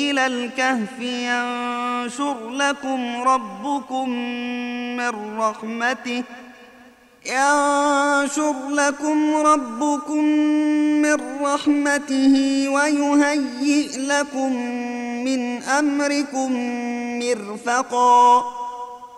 إلى الكهف ينشر لكم ربكم من رحمته ينشر لكم ربكم من رحمته ويهيئ لكم من أمركم مرفقا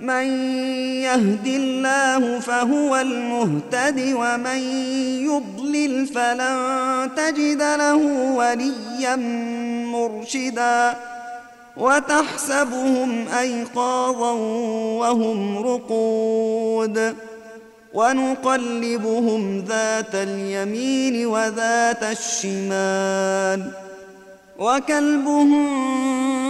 من يهد الله فهو المهتد ومن يضلل فلن تجد له وليا مرشدا وتحسبهم أيقاظا وهم رقود ونقلبهم ذات اليمين وذات الشمال وكلبهم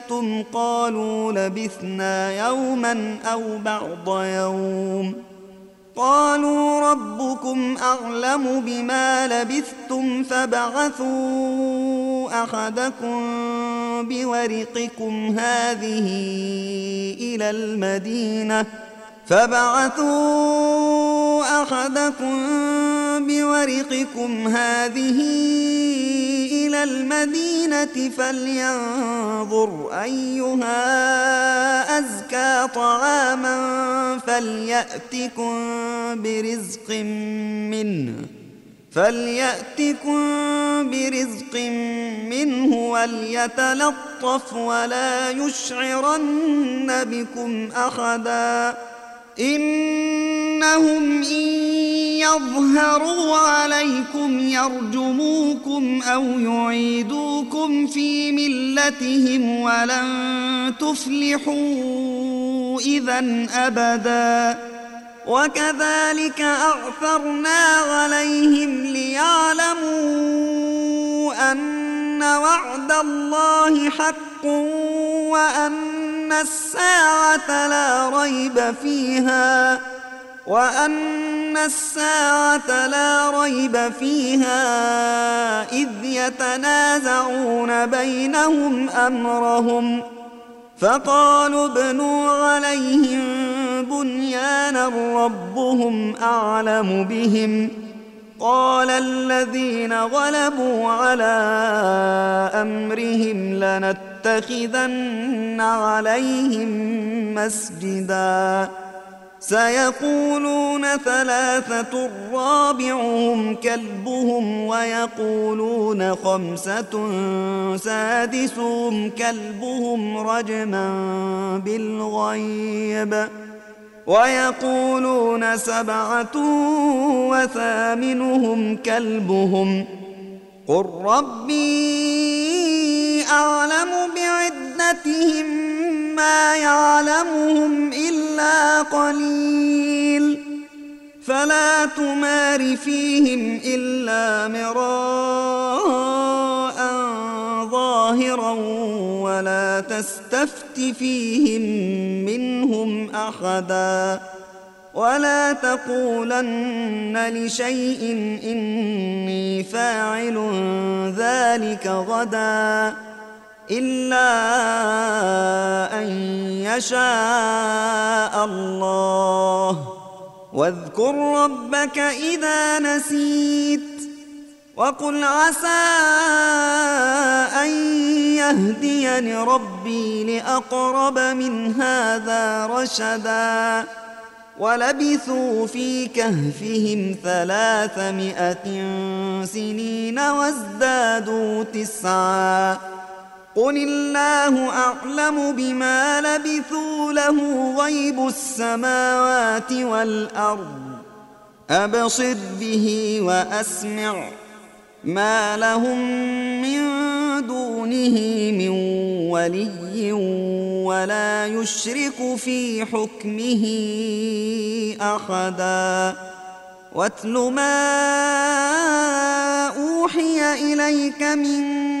لبثتم قالوا لبثنا يوما أو بعض يوم. قالوا ربكم أعلم بما لبثتم فبعثوا أحدكم بورقكم هذه إلى المدينة. فبعثوا أحدكم بورقكم هذه إلى المدينة فلينظر أيها أزكى طعاما فليأتكم برزق منه فليأتكم برزق منه وليتلطف ولا يشعرن بكم أحدا. إنهم إن يظهروا عليكم يرجموكم أو يعيدوكم في ملتهم ولن تفلحوا إذا أبدا. وكذلك اعثرنا عليهم ليعلموا أن وعد الله حق وأن الساعة لا ريب فيها وأن الساعة لا ريب فيها إذ يتنازعون بينهم أمرهم. فقالوا ابنوا عليهم بنيانا ربهم أعلم بهم. قال الذين غلبوا على أمرهم لنتخذن عليهم مسجدا. سيقولون ثلاثة رابعهم كلبهم ويقولون خمسة سادسهم كلبهم رجما بالغيب. ويقولون سبعة وثامنهم كلبهم. قل ربي بعدتهم ما يعلمهم إلا قليل. فلا تمار فيهم إلا مراء ظاهرا ولا تستفت فيهم منهم أحدا. ولا تقولن لشيء إني فاعل ذلك غدا. إلا أن يشاء الله. واذكر ربك إذا نسيت وقل عسى أن يهديني ربي لأقرب من هذا رشدا. ولبثوا في كهفهم ثلاثمائة سنين وازدادوا تسعا. قل الله أعلم بما لبثوا له غيب السماوات والأرض أبصر به وأسمع ما لهم من دونه من ولي ولا يشرك في حكمه احدا واتل ما اوحي اليك من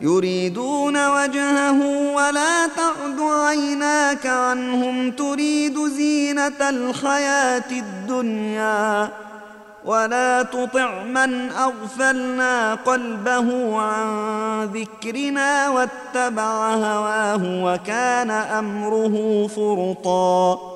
يريدون وجهه ولا تعد عيناك عنهم تريد زينة الحياة الدنيا ولا تطع من أغفلنا قلبه عن ذكرنا واتبع هواه وكان أمره فرطا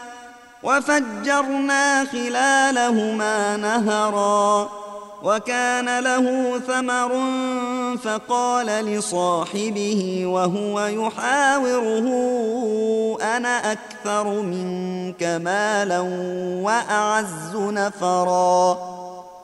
وفجرنا خلالهما نهرا وكان له ثمر فقال لصاحبه وهو يحاوره أنا أكثر منك مالا وأعز نفرا.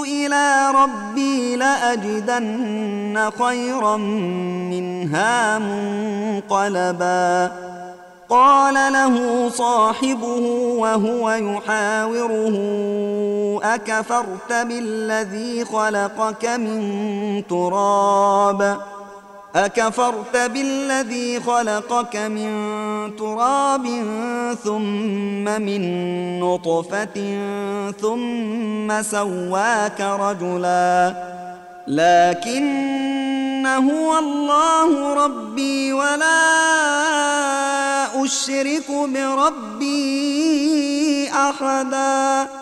إلى ربي لأجدن خيرا منها منقلبا. قال له صاحبه وهو يحاوره أكفرت بالذي خلقك من تراب؟ أكفرت بالذي خلقك من تراب ثم من نطفة ثم سواك رجلا. لكن هو الله ربي ولا أشرك بربي أحدا.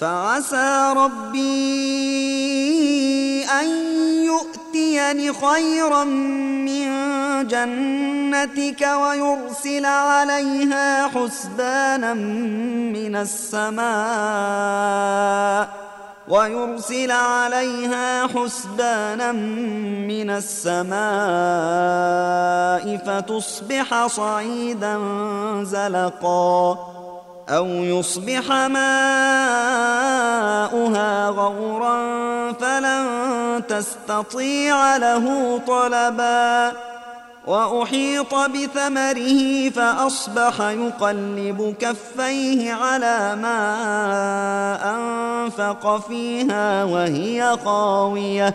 فعسى ربي أن يؤتيني خيرا من جنتك ويرسل عليها حسبانا من السماء ويرسل عليها حسبانا من السماء فتصبح صعيدا زلقا أو يصبح ماؤها غورا فلن تستطيع له طلبا. وأحيط بثمره فأصبح يقلب كفيه على ما أنفق فيها وهي خاويه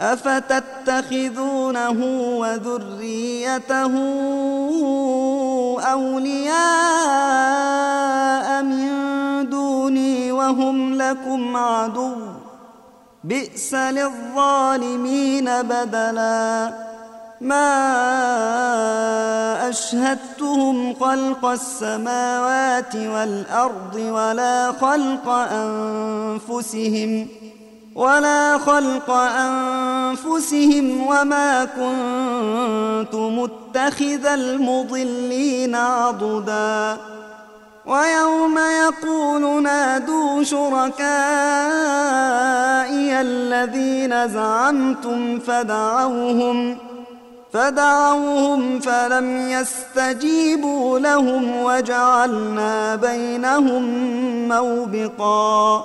أفتتخذونه وذريته أولياء من دوني وهم لكم عدو. بئس للظالمين بدلاً. ما أشهدتهم خلق السماوات والأرض ولا خلق أنفسهم. ولا خلق أنفسهم وما كنت متخذ المضلين عضدا ويوم يقول نادوا شركائي الذين زعمتم فدعوهم ۖ فدعوهم فلم يستجيبوا لهم وجعلنا بينهم موبقا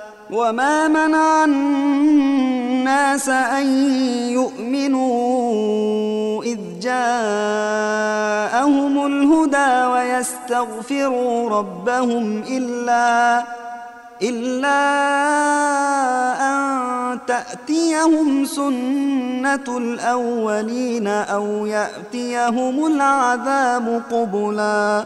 وما منع الناس ان يؤمنوا اذ جاءهم الهدى ويستغفروا ربهم الا إلا أن تأتيهم سنة الأولين أو يأتيهم العذاب قبلا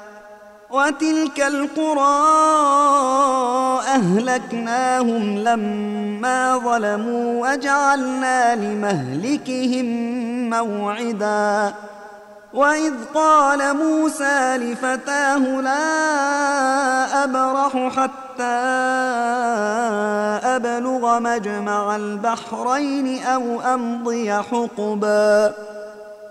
وتلك القرى أهلكناهم لما ظلموا وجعلنا لمهلكهم موعدا. وإذ قال موسى لفتاه لا أبرح حتى أبلغ مجمع البحرين أو أمضي حقبا.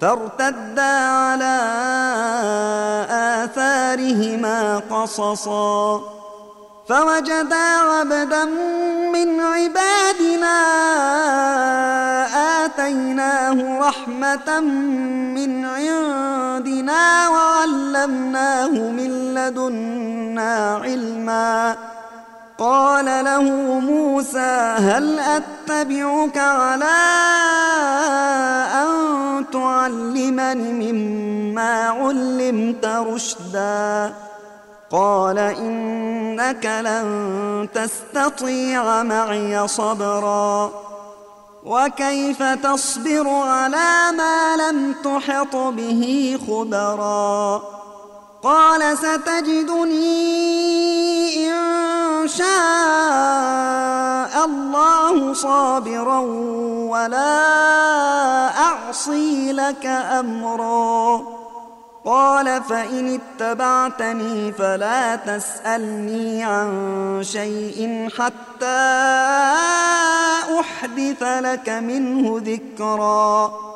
فارتدا على آثارهما قصصا. فوجدا عبدا من عبادنا آتيناه رحمة من عندنا وعلمناه من لدنا علما. قال له موسى هل أتبعك على تعلمني مما علمت رشدا. قال إنك لن تستطيع معي صبرا. وكيف تصبر على ما لم تحط به خبرا؟ قال ستجدني إن شاء الله صابرا ولا أعصي لك أمرا. قال فإن اتبعتني فلا تسألني عن شيء حتى أحدث لك منه ذكرًا.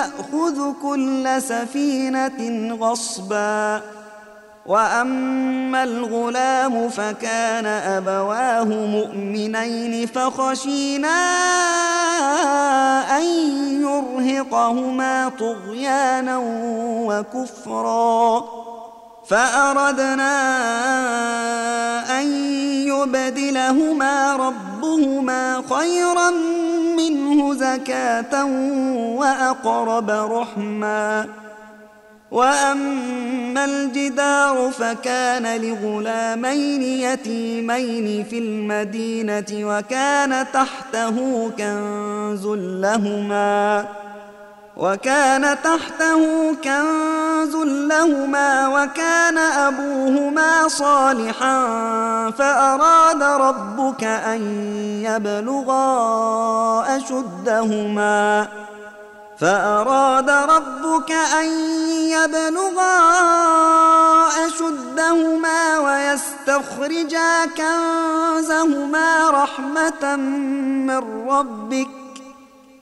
يأخذ كل سفينة غصباً. وأما الغلام فكان أبواه مؤمنين فخشينا أن يرهقهما طغيانا وكفرا. فأردنا أن يبدلهما ربهما خيرا منه زكاة وأقرب رحما. وأما الجدار فكان لغلامين يتيمين في المدينة وكان تحته كنز لهما. وكان تحته كنز لهما وكان أبوهما صالحا فأراد ربك أن يبلغا أشدهما فأراد ربك أن يبلغا أشدهما ويستخرجا كنزهما رحمة من ربك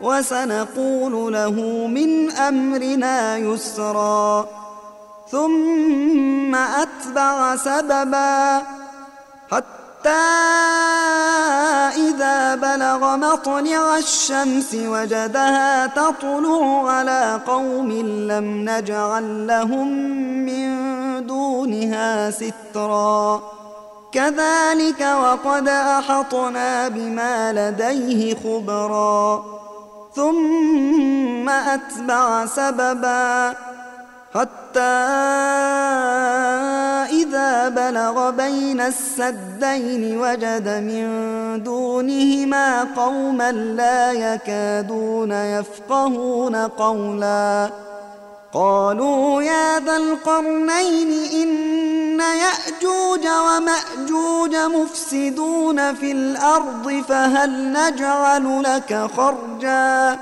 وسنقول له من أمرنا يسرا ثم أتبع سببا حتى إذا بلغ مطلع الشمس وجدها تطلع على قوم لم نجعل لهم من دونها سترا. كذلك وقد أحطنا بما لديه خبرا. ثم أتبع سببا حتى إذا بلغ بين السدين وجد من دونهما قوما لا يكادون يفقهون قولا قالوا يا ذا القرنين إن يأجوج ومأجوج مفسدون في الأرض فهل نجعل لك خرجا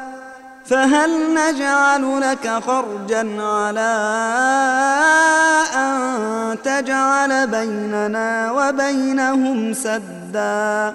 فهل نجعل لك خرجا على أن تجعل بيننا وبينهم سدا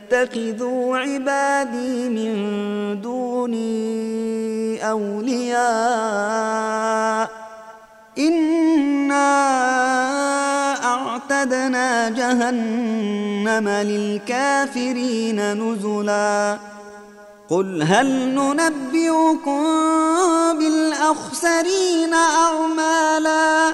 يتخذوا عبادي من دوني أولياء. إنا أعتدنا جهنم للكافرين نزلا. قل هل ننبئكم بالأخسرين أعمالا؟